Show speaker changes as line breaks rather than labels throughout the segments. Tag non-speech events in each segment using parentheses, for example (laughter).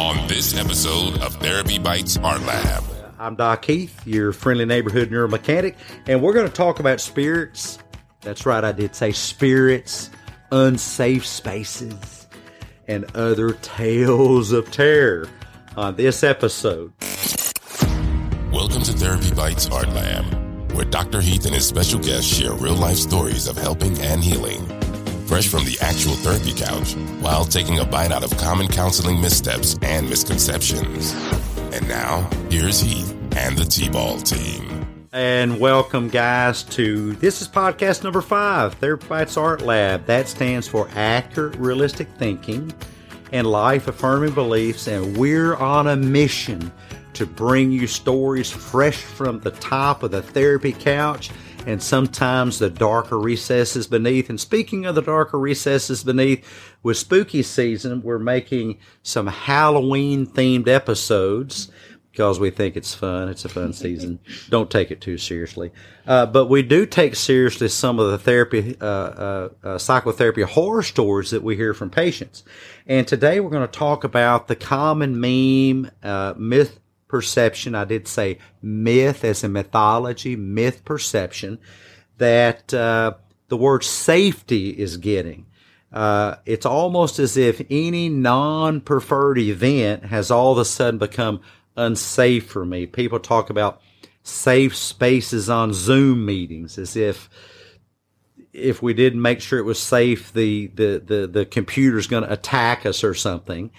on this episode of Therapy Bites Art Lab.
I'm Doc Heath, your friendly neighborhood neuromechanic, and we're going to talk about spirits. That's right, I did say spirits, unsafe spaces, and other tales of terror on this episode.
Welcome to Therapy Bites Art Lab, where Dr. Heath and his special guests share real life stories of helping and healing fresh from the actual therapy couch while taking a bite out of common counseling missteps and misconceptions. And now, here's Heath and the T Ball team.
And welcome, guys, to this is podcast number five, Therapy Bites Art Lab. That stands for Accurate Realistic Thinking and Life Affirming Beliefs. And we're on a mission to bring you stories fresh from the top of the therapy couch and sometimes the darker recesses beneath. And speaking of the darker recesses beneath, with spooky season, we're making some Halloween themed episodes because we think it's fun. It's a fun season. (laughs) Don't take it too seriously. Uh, but we do take seriously some of the therapy, uh, uh, uh psychotherapy horror stories that we hear from patients. And today we're going to talk about the common meme, uh, myth perception. I did say myth as in mythology, myth perception that uh, the word safety is getting. Uh, it's almost as if any non-preferred event has all of a sudden become unsafe for me. People talk about safe spaces on Zoom meetings as if if we didn't make sure it was safe, the the the, the computer's going to attack us or something.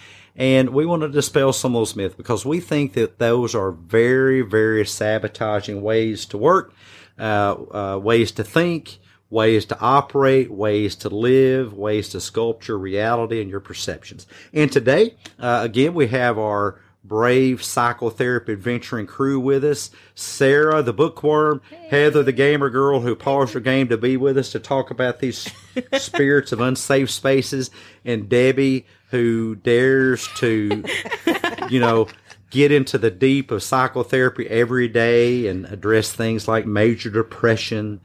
And we want to dispel some of those myths because we think that those are very, very sabotaging ways to work, uh, uh, ways to think, ways to operate, ways to live, ways to sculpture reality and your perceptions. And today, uh, again, we have our brave psychotherapy adventuring crew with us. Sarah, the bookworm, hey. Heather, the gamer girl who paused her game to be with us to talk about these (laughs) spirits of unsafe spaces, and Debbie, who dares to, you know, get into the deep of psychotherapy every day and address things like major depression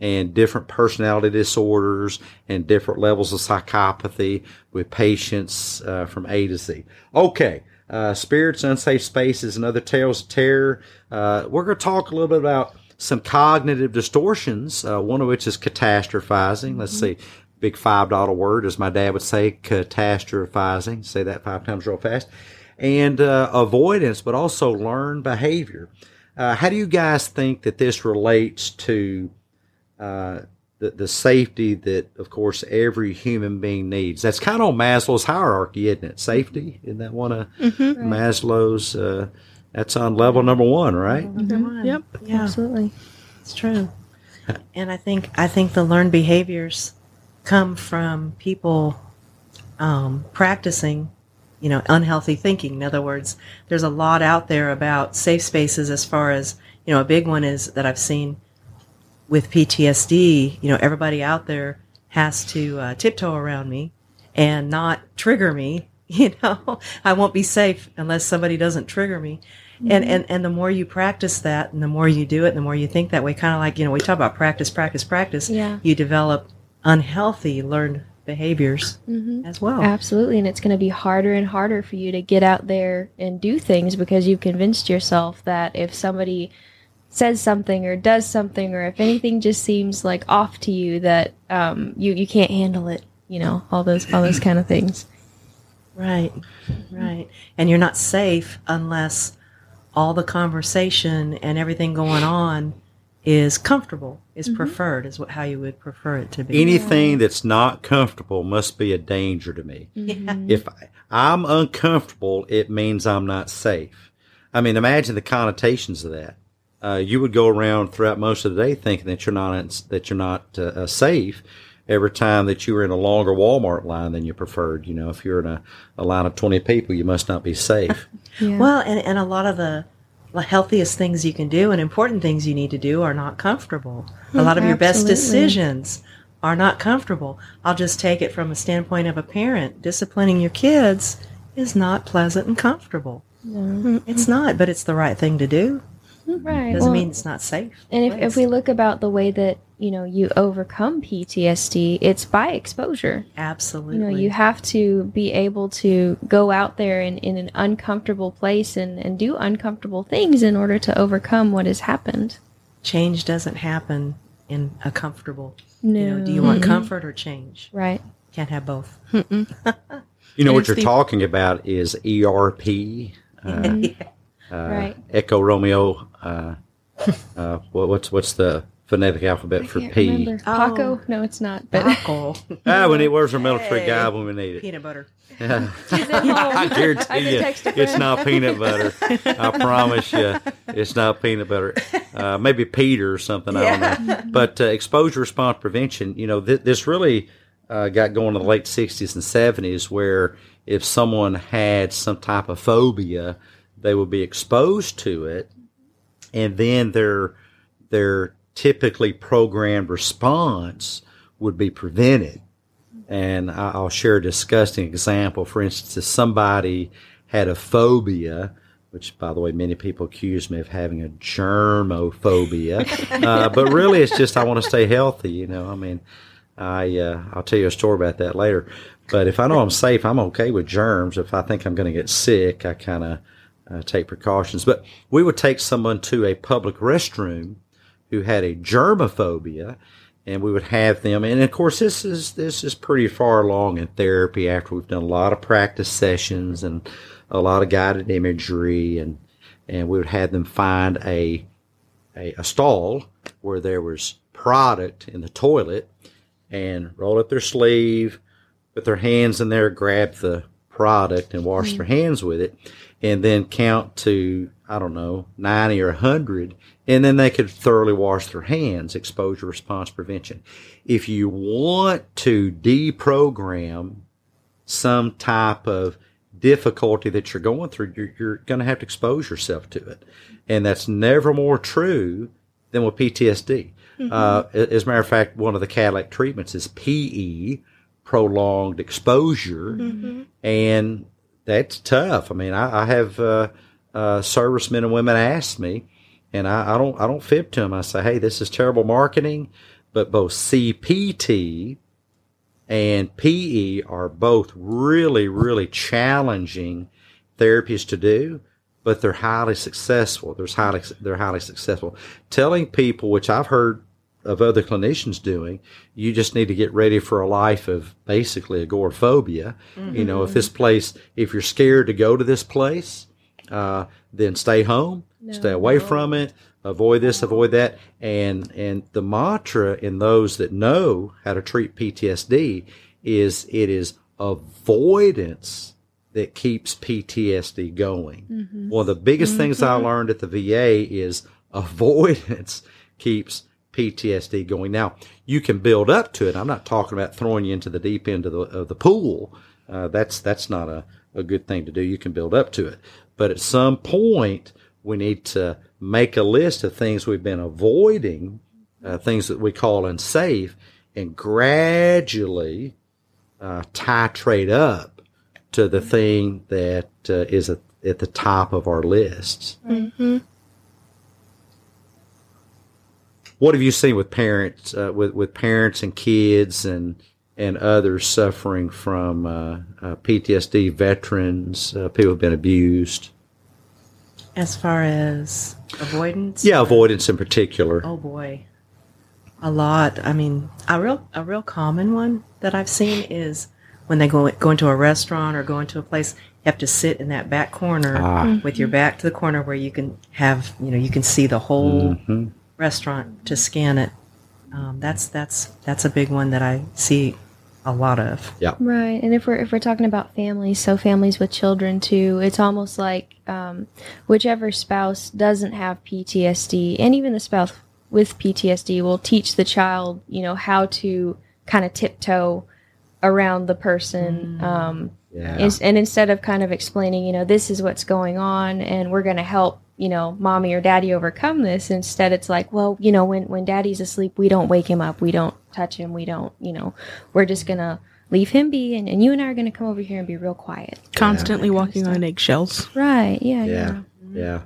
and different personality disorders and different levels of psychopathy with patients uh, from A to Z. Okay uh, spirits, unsafe spaces, and other tales of terror. Uh, we're going to talk a little bit about some cognitive distortions, uh, one of which is catastrophizing. Mm-hmm. Let's see, big five dollar word, as my dad would say, catastrophizing. Say that five times real fast. And uh, avoidance, but also learned behavior. Uh, how do you guys think that this relates to uh, the, the safety that, of course, every human being needs. That's kind of on Maslow's hierarchy, isn't it? Safety, isn't that one of mm-hmm. Maslow's? Uh, that's on level number one, right?
Mm-hmm. One. Yep. Yeah. Absolutely. It's true. (laughs) and I think I think the learned behaviors come from people um, practicing, you know, unhealthy thinking. In other words, there's a lot out there about safe spaces. As far as you know, a big one is that I've seen with PTSD, you know, everybody out there has to uh, tiptoe around me and not trigger me. (laughs) You know, I won't be safe unless somebody doesn't trigger me. Mm-hmm. And, and, and the more you practice that and the more you do it and the more you think that way, kind of like, you know, we talk about practice, practice, practice.
Yeah.
You develop unhealthy learned behaviors mm-hmm. as well.
Absolutely. And it's going to be harder and harder for you to get out there and do things because you've convinced yourself that if somebody says something or does something or if anything just seems like off to you that um, you you can't handle it you know all those all those kind of things
right right and you're not safe unless all the conversation and everything going on is comfortable is mm-hmm. preferred is what how you would prefer it to be
anything yeah. that's not comfortable must be a danger to me mm-hmm. if I, i'm uncomfortable it means i'm not safe i mean imagine the connotations of that uh, you would go around throughout most of the day thinking that you're not that you're not uh, uh, safe every time that you were in a longer Walmart line than you preferred. You know, if you're in a, a line of 20 people, you must not be safe. (laughs)
yeah. Well, and, and a lot of the healthiest things you can do and important things you need to do are not comfortable. A lot of your best decisions are not comfortable. I'll just take it from a standpoint of a parent. Disciplining your kids is not pleasant and comfortable. No. It's not, but it's the right thing to do.
Right.
Doesn't
well,
mean it's not safe.
and if, if we look about the way that you know you overcome PTSD, it's by exposure.
absolutely,
You know, you have to be able to go out there in, in an uncomfortable place and, and do uncomfortable things in order to overcome what has happened.
change doesn't happen in a comfortable.
No.
You know, do you want comfort or change?
Right.
Can't have both.
You know (laughs) what you're
the-
talking about is ERP, uh, (laughs)
right.
Echo Romeo. Uh, uh, what, what's what's the phonetic alphabet for P?
remember. Paco? No, it's not. But
Alcohol, (laughs)
Ah, we need where's our military
Hey.
guy when we need it?
peanut butter. (laughs)
I guarantee you, it's not peanut butter. I (laughs) promise you, it's not peanut butter. Uh, maybe Peter or something. I don't know. But uh, exposure response prevention, you know, th- this really uh, got going in the late '60s and '70s, where if someone had some type of phobia, they will be exposed to it, and then their their typically programmed response would be prevented. And I- I'll share a disgusting example. For instance, if somebody had a phobia, which by the way, many people accuse me of having a germophobia, (laughs) uh, but really it's just I want to stay healthy. You know, I mean, I uh, I'll tell you a story about that later. But if I know I'm safe, I'm okay with germs. If I think I'm going to get sick, I kind of uh, take precautions. But we would take someone to a public restroom who had a germophobia, and we would have them. And of course, this is this is pretty far along in therapy after we've done a lot of practice sessions and a lot of guided imagery, and and we would have them find a a, a stall where there was product in the toilet, and roll up their sleeve, put their hands in there, grab the product, and wash their hands with it, and then count to I don't know ninety or hundred, and then they could thoroughly wash their hands. Exposure response prevention. If you want to deprogram some type of difficulty that you're going through, you're, you're going to have to expose yourself to it. And that's never more true than with PTSD. Uh, as a matter of fact, one of the Cadillac treatments is PE, prolonged exposure. And that's tough. I mean, I, I have uh, uh, servicemen and women ask me, and I, I don't I don't fib to them. I say, hey, this is terrible marketing, but both CPT and PE are both really, really challenging therapies to do, but they're highly successful. They're highly, they're highly successful. Telling people, which I've heard of other clinicians doing, you just need to get ready for a life of basically agoraphobia. You know, if mm-hmm. this place, if you're scared to go to this place, uh, then stay home, stay away from it, avoid this, avoid that. And, and the mantra in those that know how to treat PTSD is it is avoidance that keeps PTSD going. Mm-hmm. One of the biggest things I mm-hmm. learned at the VA is avoidance (laughs) keeps PTSD going. Now, you can build up to it. I'm not talking about throwing you into the deep end of the, of the pool. Uh, that's, that's not a, a good thing to do. You can build up to it. But at some point, we need to make a list of things we've been avoiding, uh, things that we call unsafe, and gradually uh, titrate up to the thing that uh, is at, at the top of our lists. What have you seen with parents, uh, with with parents and kids and and others suffering from uh, uh, PTSD, veterans, uh, people who've been abused?
As far as avoidance,
Yeah, avoidance in particular.
Oh boy, a lot. I mean, a real a real common one that I've seen is when they go go into a restaurant or go into a place, you have to sit in that back corner
Ah.
with your back to the corner where you can have you know you can see the whole
Mhm.
Restaurant to scan it. Um, that's that's that's a big one that I see a lot of. Yeah.
Right, and if we're if we're talking about families, so families with children too, it's almost like um, whichever spouse doesn't have PTSD, and even the spouse with PTSD will teach the child, you know, how to kind of tiptoe around the person. Um,
Yeah.
is- and instead of kind of explaining, you know, this is what's going on, and we're going to help, you know, mommy or daddy overcome this. Instead, it's like, well, you know, when when daddy's asleep, we don't wake him up, we don't touch him, we don't, you know, we're just gonna leave him be, and, and you and I are gonna come over here and be real quiet.
Constantly walking on eggshells.
Right? Yeah. Yeah.
Yeah, yeah.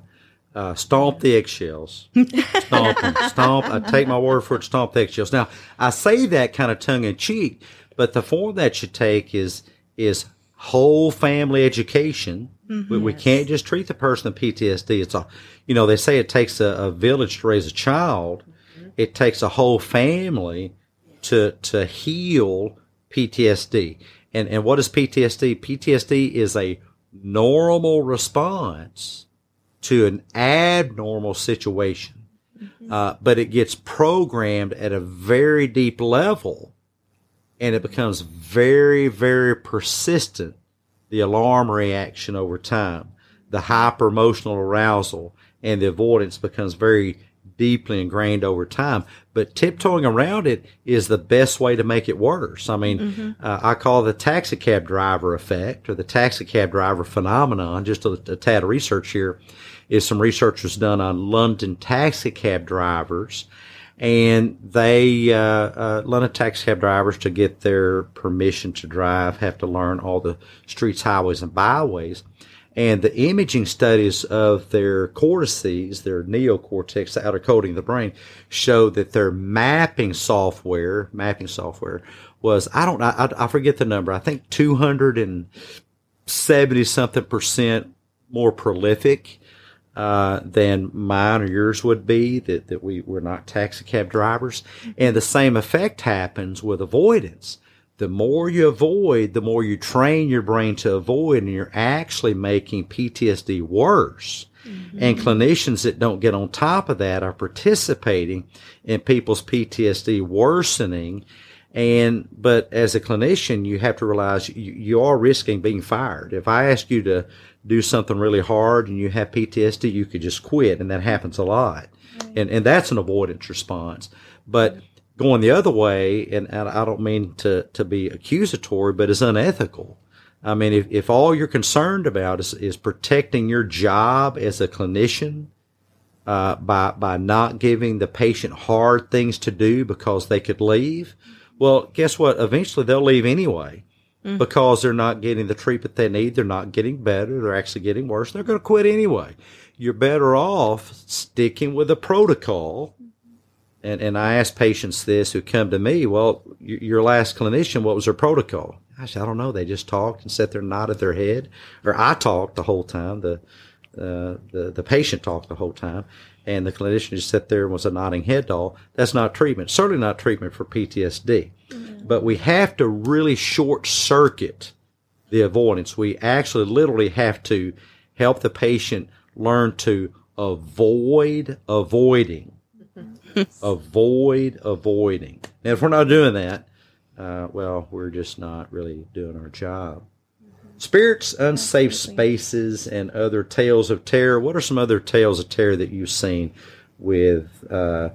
uh, stomp the eggshells. (laughs) Stomp them. Stomp. I take my word for it. Stomp the eggshells. Now, I say that kind of tongue in cheek, but the form that you take is is whole family education. We, we mm-hmm. can't just treat the person with PTSD. It's a, you know, they say it takes a, a village to raise a child. Mm-hmm. It takes a whole family to to heal PTSD. And and what is PTSD? PTSD is a normal response to an abnormal situation, mm-hmm. uh, but it gets programmed at a very deep level, and it becomes very very persistent. The alarm reaction over time, the hyper emotional arousal, and the avoidance becomes very deeply ingrained over time. But tiptoeing around it is the best way to make it worse. I mean, uh, I call the taxi cab driver effect or the taxi cab driver phenomenon. Just a, a tad of research here is some research was done on London taxi cab drivers. And they, uh, uh, London taxi cab drivers to get their permission to drive have to learn all the streets, highways, and byways. And the imaging studies of their cortices, their neocortex, the outer coating of the brain, show that their mapping software, mapping software, was I don't I, I forget the number. I think two hundred and seventy something percent more prolific uh, than mine or yours would be. That that we we're not taxi cab drivers, and the same effect happens with avoidance the more you avoid, the more you train your brain to avoid, and you're actually making PTSD worse. And clinicians that don't get on top of that are participating in people's PTSD worsening. And, but as a clinician, you have to realize you, you are risking being fired. If I ask you to do something really hard and you have PTSD, you could just quit. And that happens a lot. And, and that's an avoidance response. But going the other way, and, and I don't mean to, to be accusatory, but it's unethical. I mean, if, if all you're concerned about is, is protecting your job as a clinician, uh, by, by not giving the patient hard things to do because they could leave, well, guess what? Eventually they'll leave anyway Mm-hmm. because they're not getting the treatment they need. They're not getting better. They're actually getting worse. They're going to quit anyway. You're better off sticking with the protocol and, and I ask patients this who come to me, well, your last clinician, what was their protocol? Gosh, I don't know. They just talked and sat there nodded their head. Or I talked the whole time. The, uh, the, the patient talked the whole time. And the clinician just sat there and was a nodding head doll. That's not treatment. Certainly not treatment for PTSD. But we have to really short circuit the avoidance. We actually literally have to help the patient learn to avoid avoiding avoid avoiding. Now, if we're not doing that, uh, well, we're just not really doing our job. Spirits, unsafe spaces, and other tales of terror. What are some other tales of terror that you've seen with uh,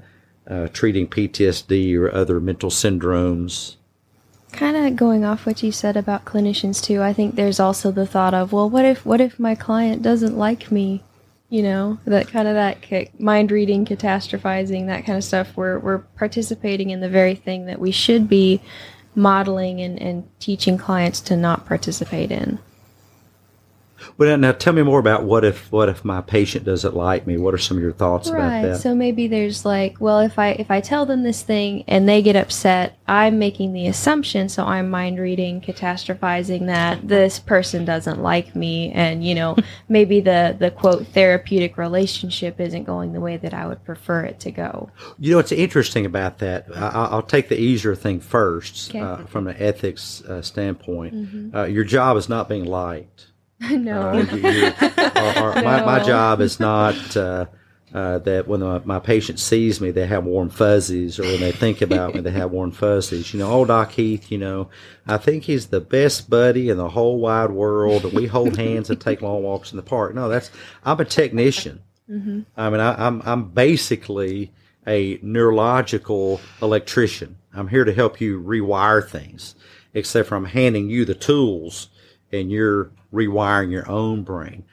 uh, treating PTSD or other mental syndromes?
kind of going off what you said about clinicians too i think there's also the thought of well what if what if my client doesn't like me you know that kind of that mind reading catastrophizing that kind of stuff we're, we're participating in the very thing that we should be modeling and, and teaching clients to not participate in
Well, now tell me more about what if what if my patient doesn't like me? What are some of your thoughts about
right
that?
so maybe there's like well if i if i tell them this thing and they get upset i'm making the assumption so i'm mind reading catastrophizing that this person doesn't like me and you know (laughs) maybe the the quote therapeutic relationship isn't going the way that i would prefer it to go
You know what's interesting about that? I, I- I'll take the easier thing first
Okay.
uh, from an ethics uh, standpoint. Uh, your job is not being liked. (laughs)
no
Uh, you- you- or- or my, my job is not uh, uh, that when my, my patient sees me, they have warm fuzzies, or when they think about me, they have warm fuzzies. You know, old Doc Heath, you know, I think he's the best buddy in the whole wide world, and we hold hands and take long walks in the park. No, that's I'm a technician. I mean, I, I'm I'm basically a neurological electrician. I'm here to help you rewire things, except for I'm handing you the tools and you're rewiring your own brain.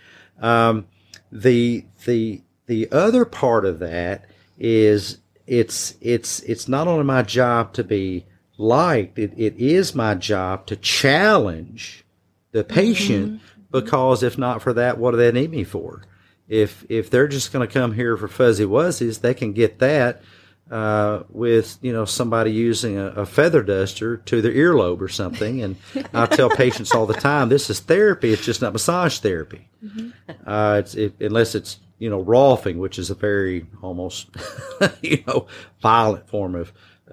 Um, the the the other part of that is it's it's it's not only my job to be liked, it, it is my job to challenge the patient because if not for that, what do they need me for? if if they're just going to come here for fuzzy wuzzies, they can get that uh, with you know somebody using a, a, feather duster to their earlobe or something. And I tell (laughs) patients all the time, this is therapy. It's just not massage therapy. Mm-hmm. Uh, it's it, unless it's you know rolfing, which is a very almost (laughs) you know violent form of.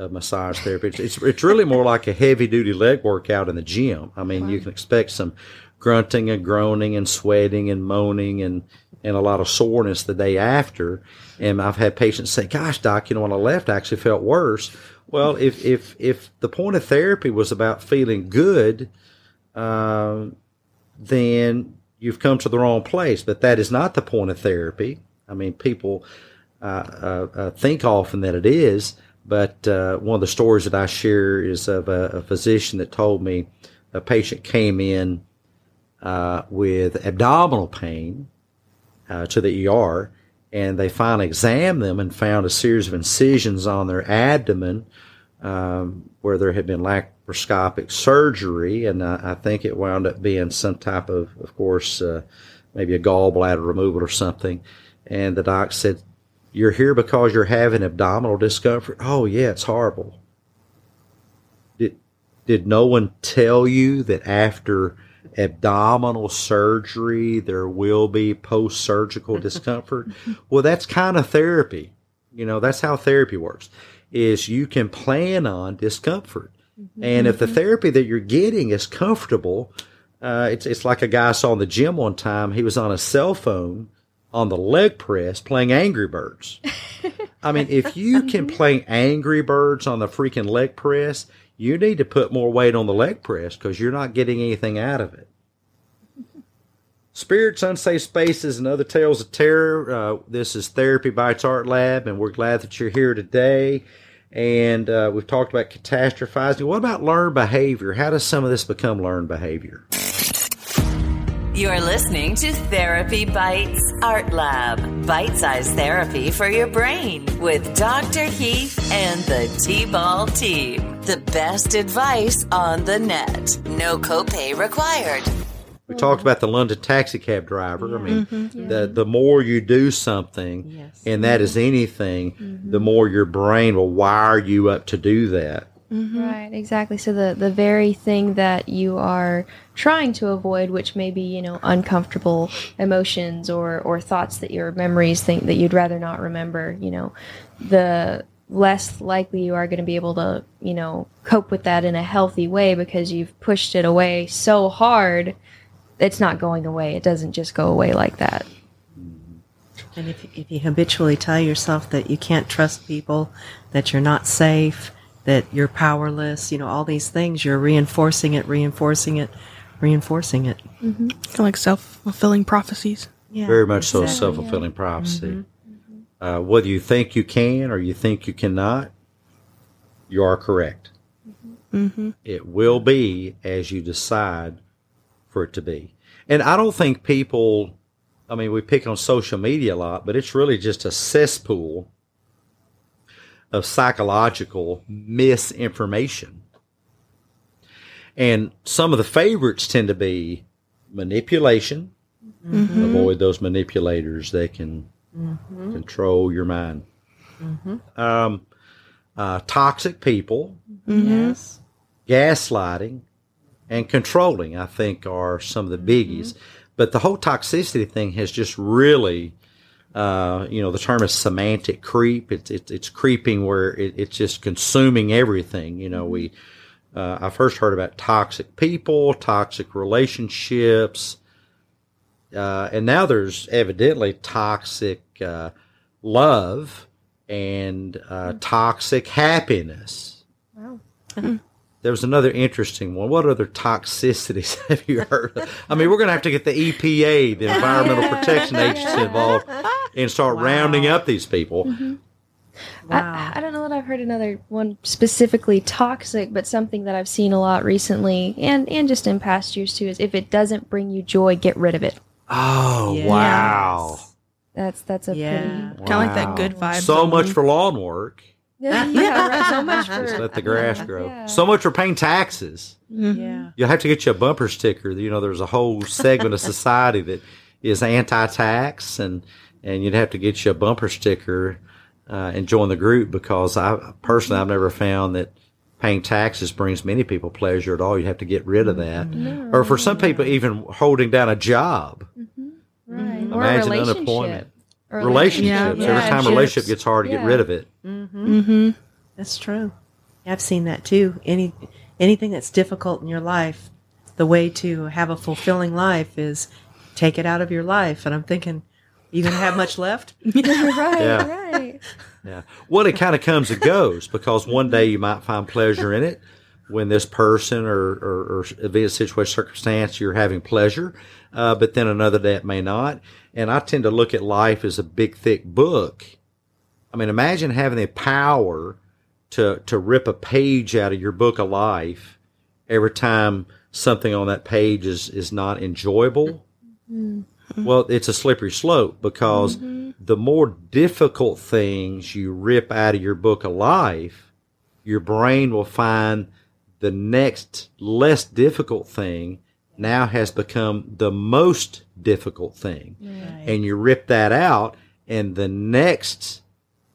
massage therapy. It's, it's, it's really more like a heavy duty leg workout in the gym. I mean, wow. you can expect some grunting and groaning and sweating and moaning and and a lot of soreness the day after. And I've had patients say, "Gosh, doc, you know, when I left, I actually felt worse." Well, if if if the point of therapy was about feeling good, uh, then you've come to the wrong place. But that is not the point of therapy. I mean, people uh, uh, uh think often that it is. But uh, one of the stories that I share is of a, a physician that told me a patient came in uh, with abdominal pain uh, to the ER, and they finally examined them and found a series of incisions on their abdomen um, where there had been laparoscopic surgery, and uh, I think it wound up being some type of, of course, uh, maybe a gallbladder removal or something. And the doc said, "You're here because you're having abdominal discomfort." Oh yeah, it's horrible. Did did no one tell you that after abdominal surgery, there will be post surgical (laughs) discomfort. well, that's kind of therapy. You know, that's how therapy works is you can plan on discomfort. Mm-hmm. And if the mm-hmm. therapy that you're getting is comfortable, uh, it's, it's like a guy I saw in the gym one time. He was on a cell phone on the leg press playing Angry Birds. (laughs) I mean, if you can (laughs) play Angry Birds on the freaking leg press, you need to put more weight on the leg press because you're not getting anything out of it. Spirits, Unsafe Spaces, and Other Tales of Terror. Uh, this is Therapy Bites Art Lab, and we're glad that you're here today. And uh, we've talked about catastrophizing. What about learned behavior? How does some of this become learned behavior?
You're listening to Therapy Bites Art Lab, bite sized therapy for your brain with Dr. Heath and the T Ball team. The best advice on the net. No copay required.
We talked about the London taxi cab driver. Yeah. I mean, mm-hmm. the the more you do something, yes. and that is anything, mm-hmm. the more your brain will wire you up to do that.
Mm-hmm. Right, exactly. So the the very thing that you are trying to avoid, which may be you know uncomfortable emotions or or thoughts that your memories think that you'd rather not remember, you know, the less likely you are going to be able to you know cope with that in a healthy way because you've pushed it away so hard. It's not going away. It doesn't just go away like that.
And if, if you habitually tell yourself that you can't trust people, that you're not safe, that you're powerless, you know, all these things, you're reinforcing it, reinforcing it, reinforcing it.
Mm-hmm. Kind of like self fulfilling prophecies.
Yeah, Very much exactly, so, self fulfilling yeah. prophecy. Mm-hmm. Uh, whether you think you can or you think you cannot, you are correct. Mm-hmm. It will be as you decide for it to be. And I don't think people, I mean, we pick on social media a lot, but it's really just a cesspool of psychological misinformation. And some of the favorites tend to be manipulation. Mm-hmm. Avoid those manipulators. They can mm-hmm. control your mind. Mm-hmm. Um, uh, toxic people.
Mm-hmm. Yes.
Gaslighting and controlling, I think, are some of the biggies. Mm-hmm. But the whole toxicity thing has just really uh, you know, the term is semantic creep. It's it's, it's creeping where it, it's just consuming everything. You know, we uh, I first heard about toxic people, toxic relationships, uh, and now there's evidently toxic uh, love and uh, toxic happiness. Wow. There was another interesting one. What other toxicities (laughs) have you heard of? I mean, we're going to have to get the EPA, the Environmental Protection Agency, involved and start (laughs) wow. rounding up these people. Mm-hmm.
Wow. I, I, don't know that I've heard another one specifically toxic, but something that I've seen a lot recently and, and just in past years too is if it doesn't bring you joy, get rid of it.
Oh, yes. wow.
That's that's a yeah. pretty
wow. kind of like that good vibe.
So much for lawn work.
Yeah, (laughs) yeah right. So much (laughs) for
just let the grass grow. Yeah. So much for paying taxes.
Mm-hmm. Yeah,
you'll have to get you a bumper sticker. You know, there's a whole segment of (laughs) society that is anti-tax, and and you'd have to get you a bumper sticker uh, and join the group because I personally I've never found that paying taxes brings many people pleasure at all. You have to get rid of that, or for some people, even holding down a job.
Right. Or a
Imagine
relationship.
unemployment.
Or
Relationships.
Yeah.
Every
Yeah.
time a relationship gets hard to get rid of it.
Mm-hmm.
That's true. I've seen that too. Any anything that's difficult in your life, the way to have a fulfilling life is take it out of your life. And I'm thinking, you gonna have much left? (laughs)
right,
Yeah.
right.
Yeah. Well, it kind of comes and goes because one day you might find pleasure in it when this person or, or, or event, situation, circumstance, you're having pleasure. Uh, but then another day it may not. And I tend to look at life as a big, thick book. I mean, imagine having the power to, to rip a page out of your book of life every time something on that page is, is not enjoyable. Well, it's a slippery slope because mm-hmm. the more difficult things you rip out of your book of life, your brain will find the next less difficult thing now has become the most difficult thing. And you rip that out, and the next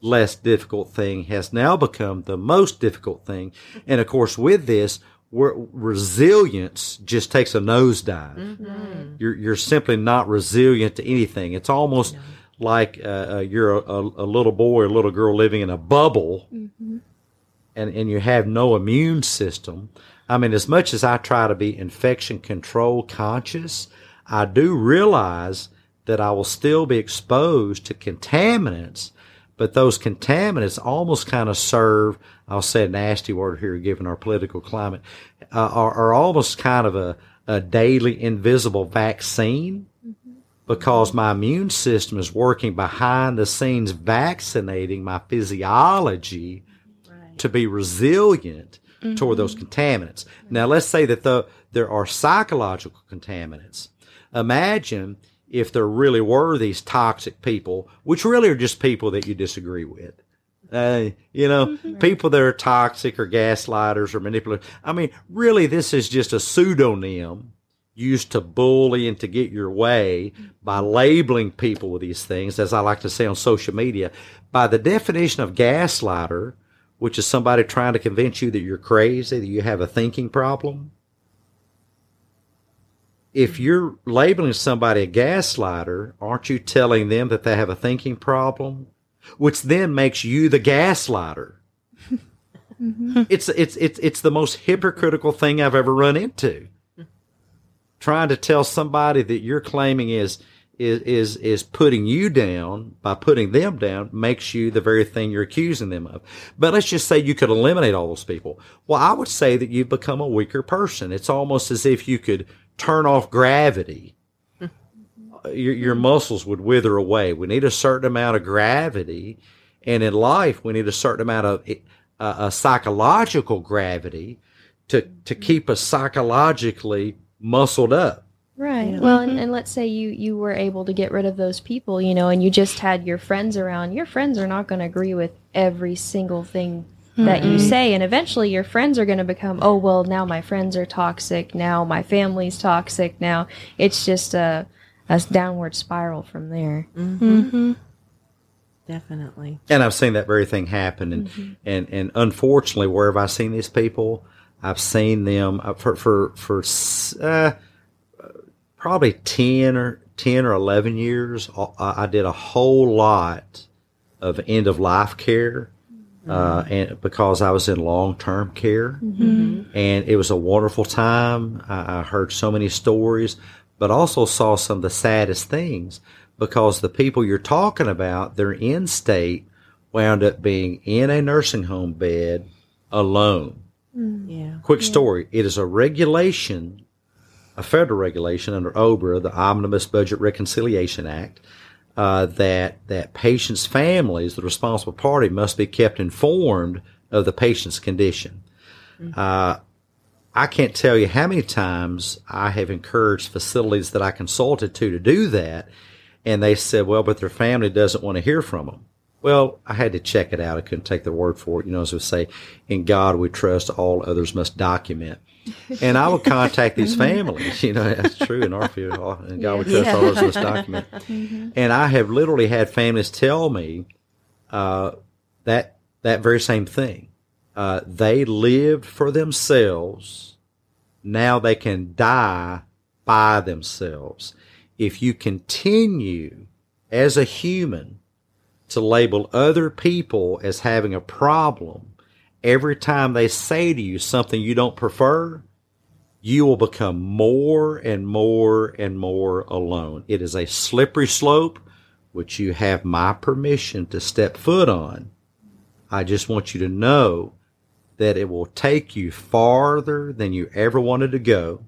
less difficult thing has now become the most difficult thing. And of course, with this, resilience just takes a nosedive. You're you're simply not resilient to anything. It's almost like uh, uh, you're a, a, a little boy or little girl living in a bubble, and and you have no immune system. I mean, as much as I try to be infection control conscious, I do realize that I will still be exposed to contaminants but those contaminants almost kind of serve, I'll say a nasty word here given our political climate, uh, are, are almost kind of a, a daily invisible vaccine. Because my immune system is working behind the scenes vaccinating my physiology to be resilient toward those contaminants. Now, let's say that the, there are psychological contaminants. Imagine if there really were these toxic people, which really are just people that you disagree with. Uh, you know, people that are toxic or gaslighters or manipulators. I mean, really, this is just a pseudonym used to bully and to get your way by labeling people with these things, as I like to say on social media. By the definition of gaslighter, which is somebody trying to convince you that you're crazy, that you have a thinking problem, if you're labeling somebody a gaslighter, aren't you telling them that they have a thinking problem? Which then makes you the gaslighter. Mm-hmm. It's it's it's it's the most hypocritical thing I've ever run into. Trying to tell somebody that you're claiming is is is is putting you down by putting them down makes you the very thing you're accusing them of. But let's just say you could eliminate all those people. Well, I would say that you've become a weaker person. It's almost as if you could turn off gravity. Mm-hmm. Your, your muscles would wither away. We need a certain amount of gravity, and in life, we need a certain amount of eh, uh, a psychological gravity to to mm-hmm. keep us psychologically muscled up.
Right. Well, and, mm-hmm. and let's say you you were able to get rid of those people, you know, and you just had your friends around. Your friends are not going to agree with every single thing that you say, and eventually your friends are going to become, oh well, now my friends are toxic. Now my family's toxic. Now it's just a a downward spiral from there.
Definitely.
And I've seen that very thing happen, and and and unfortunately, wherever I've seen these people, I've seen them uh, for for for uh, probably ten or ten or eleven years. uh, I I did a whole lot of end of life care, uh, and because I was in long term care, and it was a wonderful time. I, I heard so many stories, but also saw some of the saddest things because the people you're talking about, their end state wound up being in a nursing home bed alone.
Yeah.
Quick story. It is a regulation, a federal regulation under OBRA, the Omnibus Budget Reconciliation Act, uh, that that patients' families, the responsible party, must be kept informed of the patient's condition. Uh, I can't tell you how many times I have encouraged facilities that I consulted to to do that, and they said, "Well, but their family doesn't want to hear from them." Well, I had to check it out. I couldn't take the word for it. You know, as we say, in God we trust, all others must document. And I would contact these (laughs) families. You know, that's true in our field. all- In God we trust, all others must document. (laughs) And I have literally had families tell me uh, that that very same thing. Uh, they lived for themselves. Now they can die by themselves. If you continue as a human to label other people as having a problem every time they say to you something you don't prefer, you will become more and more and more alone. It is a slippery slope which you have my permission to step foot on. I just want you to know that it will take you farther than you ever wanted to go.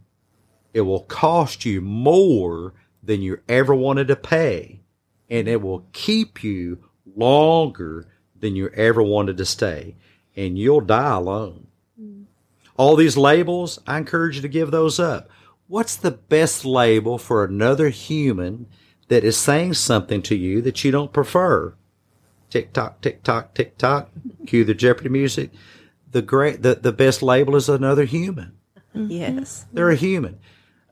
It will cost you more than you ever wanted to pay. And it will keep you longer than you ever wanted to stay. And you'll die alone. All these labels, I encourage you to give those up. What's the best label for another human that is saying something to you that you don't prefer? Tick tock, tick tock, tick tock. Cue the Jeopardy music. The great, the, the best label is another human.
Yes.
They're a human.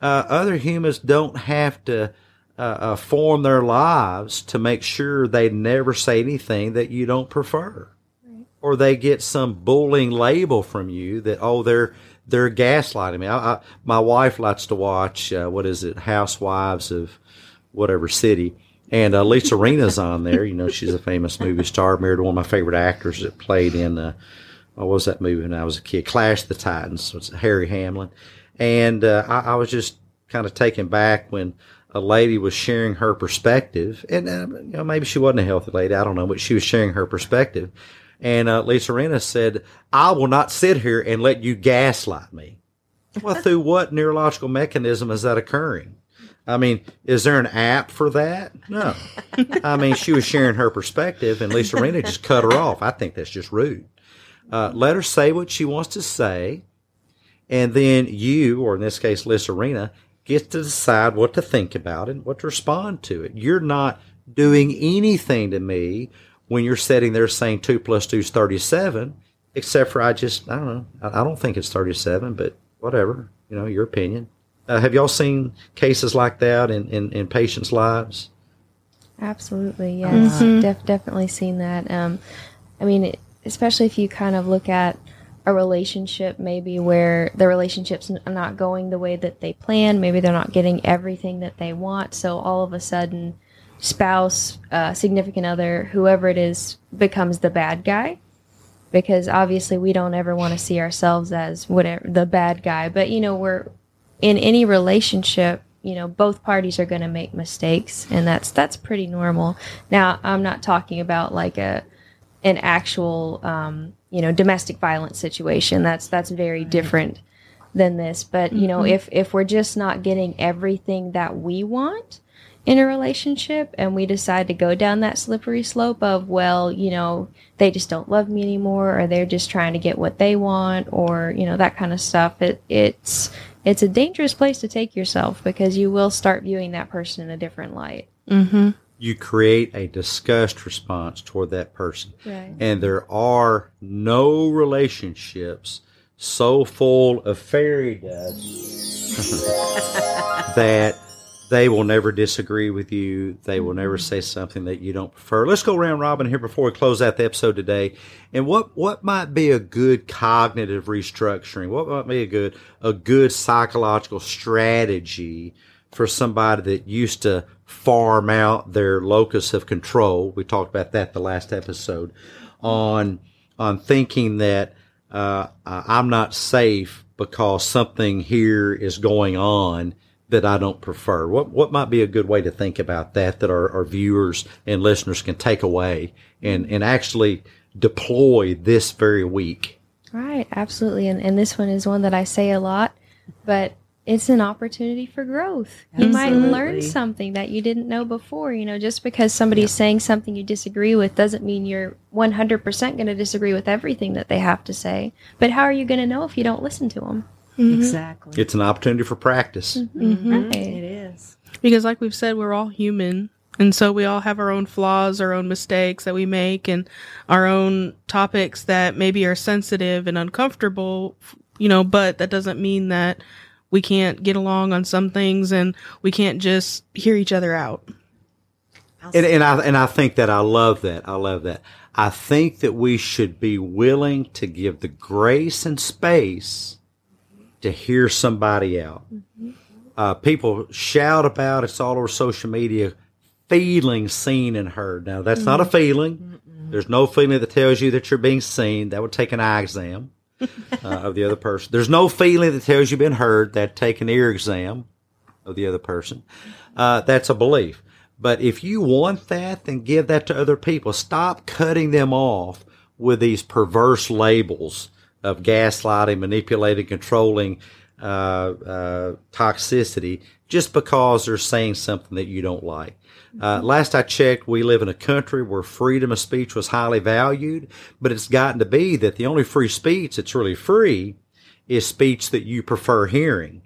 Uh, other humans don't have to uh, uh, form their lives to make sure they never say anything that you don't prefer, or they get some bullying label from you that oh they're they're gaslighting me. I, I, my wife likes to watch uh, what is it, Housewives of whatever city, and uh, Lisa Rinna's on there. You know she's a famous movie star, married to one of my favorite actors that played in. Uh, what was that movie when I was a kid? Clash of the Titans. It's Harry Hamlin. And uh, I, I was just kind of taken back when a lady was sharing her perspective. And, uh, you know, maybe she wasn't a healthy lady. I don't know, but she was sharing her perspective. And uh, Lisa Rinna said, I will not sit here and let you gaslight me. Well, (laughs) through what neurological mechanism is that occurring? I mean, is there an app for that? No. I mean, she was sharing her perspective, and Lisa Rinna just cut her off. I think that's just rude. Uh, let her say what she wants to say, and then you, or in this case, Lisa Rinna, gets to decide what to think about it and what to respond to it. You're not doing anything to me when you're sitting there saying two plus two is 37, except for I just, I don't know, I I don't think it's 37, but whatever, you know, your opinion. Uh, have y'all seen cases like that in, in, in patients' lives?
Absolutely, yes, def- definitely seen that. Um, I mean, especially if you kind of look at a relationship, maybe where the relationship's not going the way that they plan, maybe they're not getting everything that they want, so all of a sudden, spouse, uh, significant other, whoever it is, becomes the bad guy. Because obviously, we don't ever want to see ourselves as whatever the bad guy, but you know, we're in any relationship you know both parties are going to make mistakes and that's that's pretty normal now i'm not talking about like a an actual um, you know domestic violence situation. That's that's very different than this. But you know if if we're just not getting everything that we want in a relationship and we decide to go down that slippery slope of well you know they just don't love me anymore or they're just trying to get what they want or you know that kind of stuff it it's it's a dangerous place to take yourself because you will start viewing that person in a different light
you create a disgust response toward that person.
Right.
And there are no relationships so full of fairy dust (laughs) that they will never disagree with you. They will never mm-hmm. say something that you don't prefer. Let's go round robin here before we close out the episode today. And what, what might be a good cognitive restructuring? What might be a good, a good psychological strategy for somebody that used to farm out their locus of control? We talked about that the last episode on, on thinking that, uh, I'm not safe because something here is going on that I don't prefer? What what might be a good way to think about that that our, our viewers and listeners can take away and, and actually deploy this very week?
Right, absolutely. And, and this one is one that I say a lot, but it's an opportunity for growth. You might learn something that you didn't know before. You know, just because somebody's saying something you disagree with doesn't mean you're 100% going to disagree with everything that they have to say. But how are you going to know if you don't listen to them? Mm-hmm.
Exactly.
It's an opportunity for practice. Mm-hmm. Mm-hmm.
Right.
It is.
Because, like we've said, we're all human And so we all have our own flaws, our own mistakes that we make, and our own topics that maybe are sensitive and uncomfortable, you know, but that doesn't mean that we can't get along on some things and we can't just hear each other out.
And, and I and I think that I love that. I love that. I think that we should be willing to give the grace and space to hear somebody out. Uh, people shout about it's all over social media, feeling seen and heard. Now that's not a feeling. There's no feeling that tells you that you're being seen. That would take an eye exam uh, of the other person. There's no feeling that tells you've been heard. That take an ear exam of the other person. Uh, that's a belief. But if you want that, then give that to other people. Stop cutting them off with these perverse labels of gaslighting, manipulating, controlling, uh, uh, toxicity just because they're saying something that you don't like. Uh, last I checked, we live in a country where freedom of speech was highly valued, but it's gotten to be that the only free speech that's really free is speech that you prefer hearing.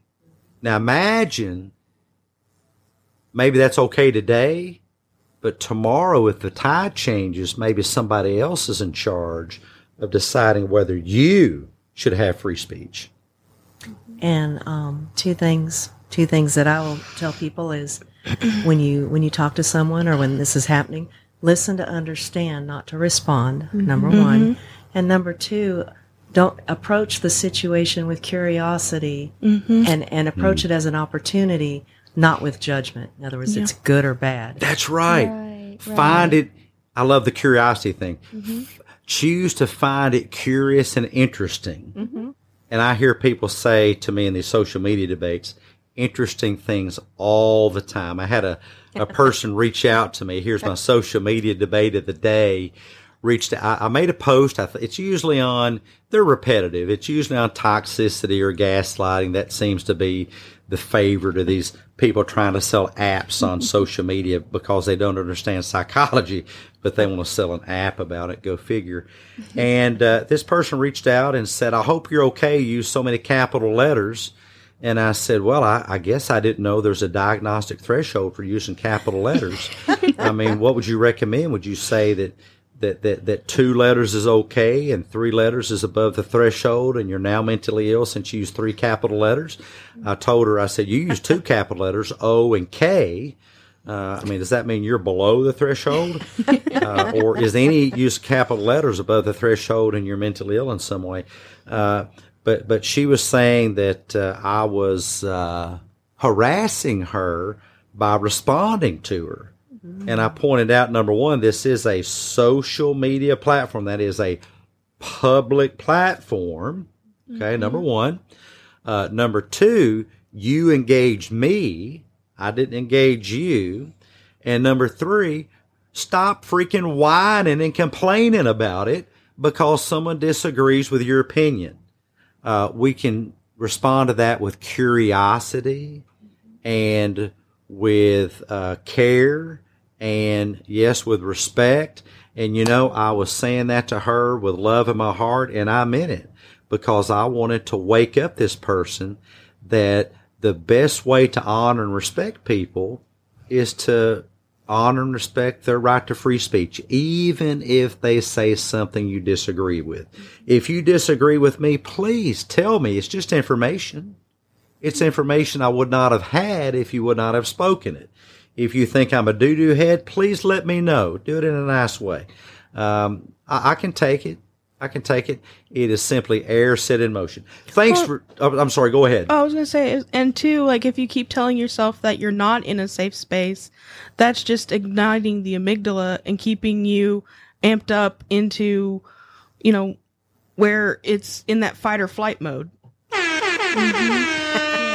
Now imagine maybe that's okay today, but tomorrow, if the tide changes, maybe somebody else is in charge of deciding whether you should have free speech.
And um, two things, two things that I will tell people is when you when you talk to someone or when this is happening, listen to understand, not to respond. Mm-hmm. Number one, mm-hmm. and number two, don't approach the situation with curiosity mm-hmm. and and approach it as an opportunity, not with judgment. In other words, it's good or bad.
That's right.
Right,
Find it. I love the curiosity thing. Choose to find it curious and interesting. And I hear people say to me in these social media debates, interesting things all the time. I had a, a person reach out to me. Here's my social media debate of the day. Reached I, I made a post. I th- it's usually on, they're repetitive. It's usually on toxicity or gaslighting. That seems to be the favorite of these people trying to sell apps on (laughs) social media because they don't understand psychology, but they want to sell an app about it. Go figure. (laughs) And uh, this person reached out and said, I hope you're okay. You use so many capital letters. And I said, well, I, I guess I didn't know there's a diagnostic threshold for using capital letters. I mean, what would you recommend? Would you say that, that, that, that two letters is okay and three letters is above the threshold and you're now mentally ill since you use three capital letters? I told her, I said, you use two capital letters, O and K. Uh, I mean, does that mean you're below the threshold? uh, or is any use capital letters above the threshold and you're mentally ill in some way? Uh, but but she was saying that uh, I was uh, harassing her by responding to her, and I pointed out number one, this is a social media platform that is a public platform. Okay, number one. Uh, number two, you engaged me. I didn't engage you. And number three, stop freaking whining and complaining about it because someone disagrees with your opinion. Uh, we can respond to that with curiosity and with uh, care and yes, with respect. And you know, I was saying that to her with love in my heart and I meant it because I wanted to wake up this person that the best way to honor and respect people is to honor and respect their right to free speech, even if they say something you disagree with. If you disagree with me, please tell me. It's just information. It's information I would not have had if you would not have spoken it. If you think I'm a doo doo head, please let me know. Do it in a nice way. Um, I, I can take it. I can take it. It is simply air set in motion. Thanks
Well-
for. oh, I'm sorry. Go ahead.
Oh, I was gonna say, and two, like if you keep telling yourself that you're not in a safe space, that's just igniting the amygdala and keeping you amped up into, you know, where it's in that fight or flight mode. (laughs)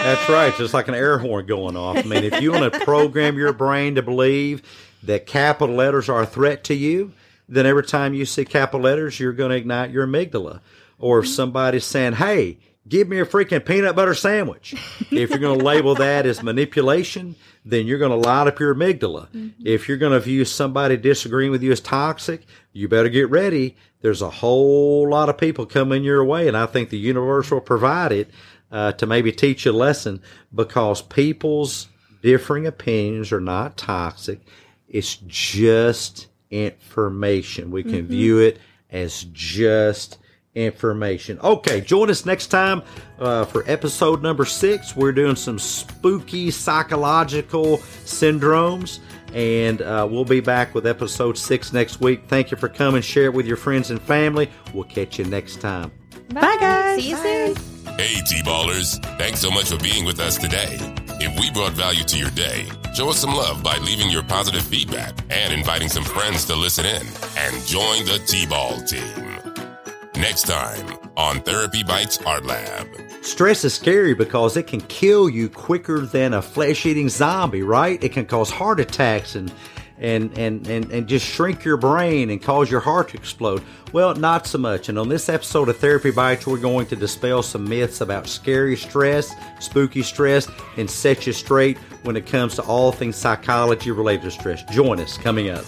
That's right. Just like an air horn going off. I mean, if you want to program your brain to believe that capital letters are a threat to you, then every time you see capital letters, you're going to ignite your amygdala. Or if somebody's saying, hey, give me a freaking peanut butter sandwich. (laughs) If you're going to label that as manipulation, then you're going to light up your amygdala. If you're going to view somebody disagreeing with you as toxic, you better get ready. There's a whole lot of people coming your way, and I think the universe will provide it uh, to maybe teach you a lesson because people's differing opinions are not toxic. It's just information. We can view it as just information. Okay, join us next time uh, for episode number six. We're doing some spooky psychological syndromes, and uh, we'll be back with episode six next week. Thank you for coming. Share it with your friends and family. We'll catch you next time.
Bye,
guys.
See you soon.
Hey, T-Ballers. Thanks so much for being with us today. If we brought value to your day, show us some love by leaving your positive feedback and inviting some friends to listen in and join the T-Ball team. Next time on Therapy Bites Art Lab.
Stress is scary because it can kill you quicker than a flesh-eating zombie, right? It can cause heart attacks and and, and, and, and just shrink your brain and cause your heart to explode. Well, not so much. And on this episode of Therapy Bites, we're going to dispel some myths about scary stress, spooky stress, and set you straight when it comes to all things psychology related to stress. Join us coming up.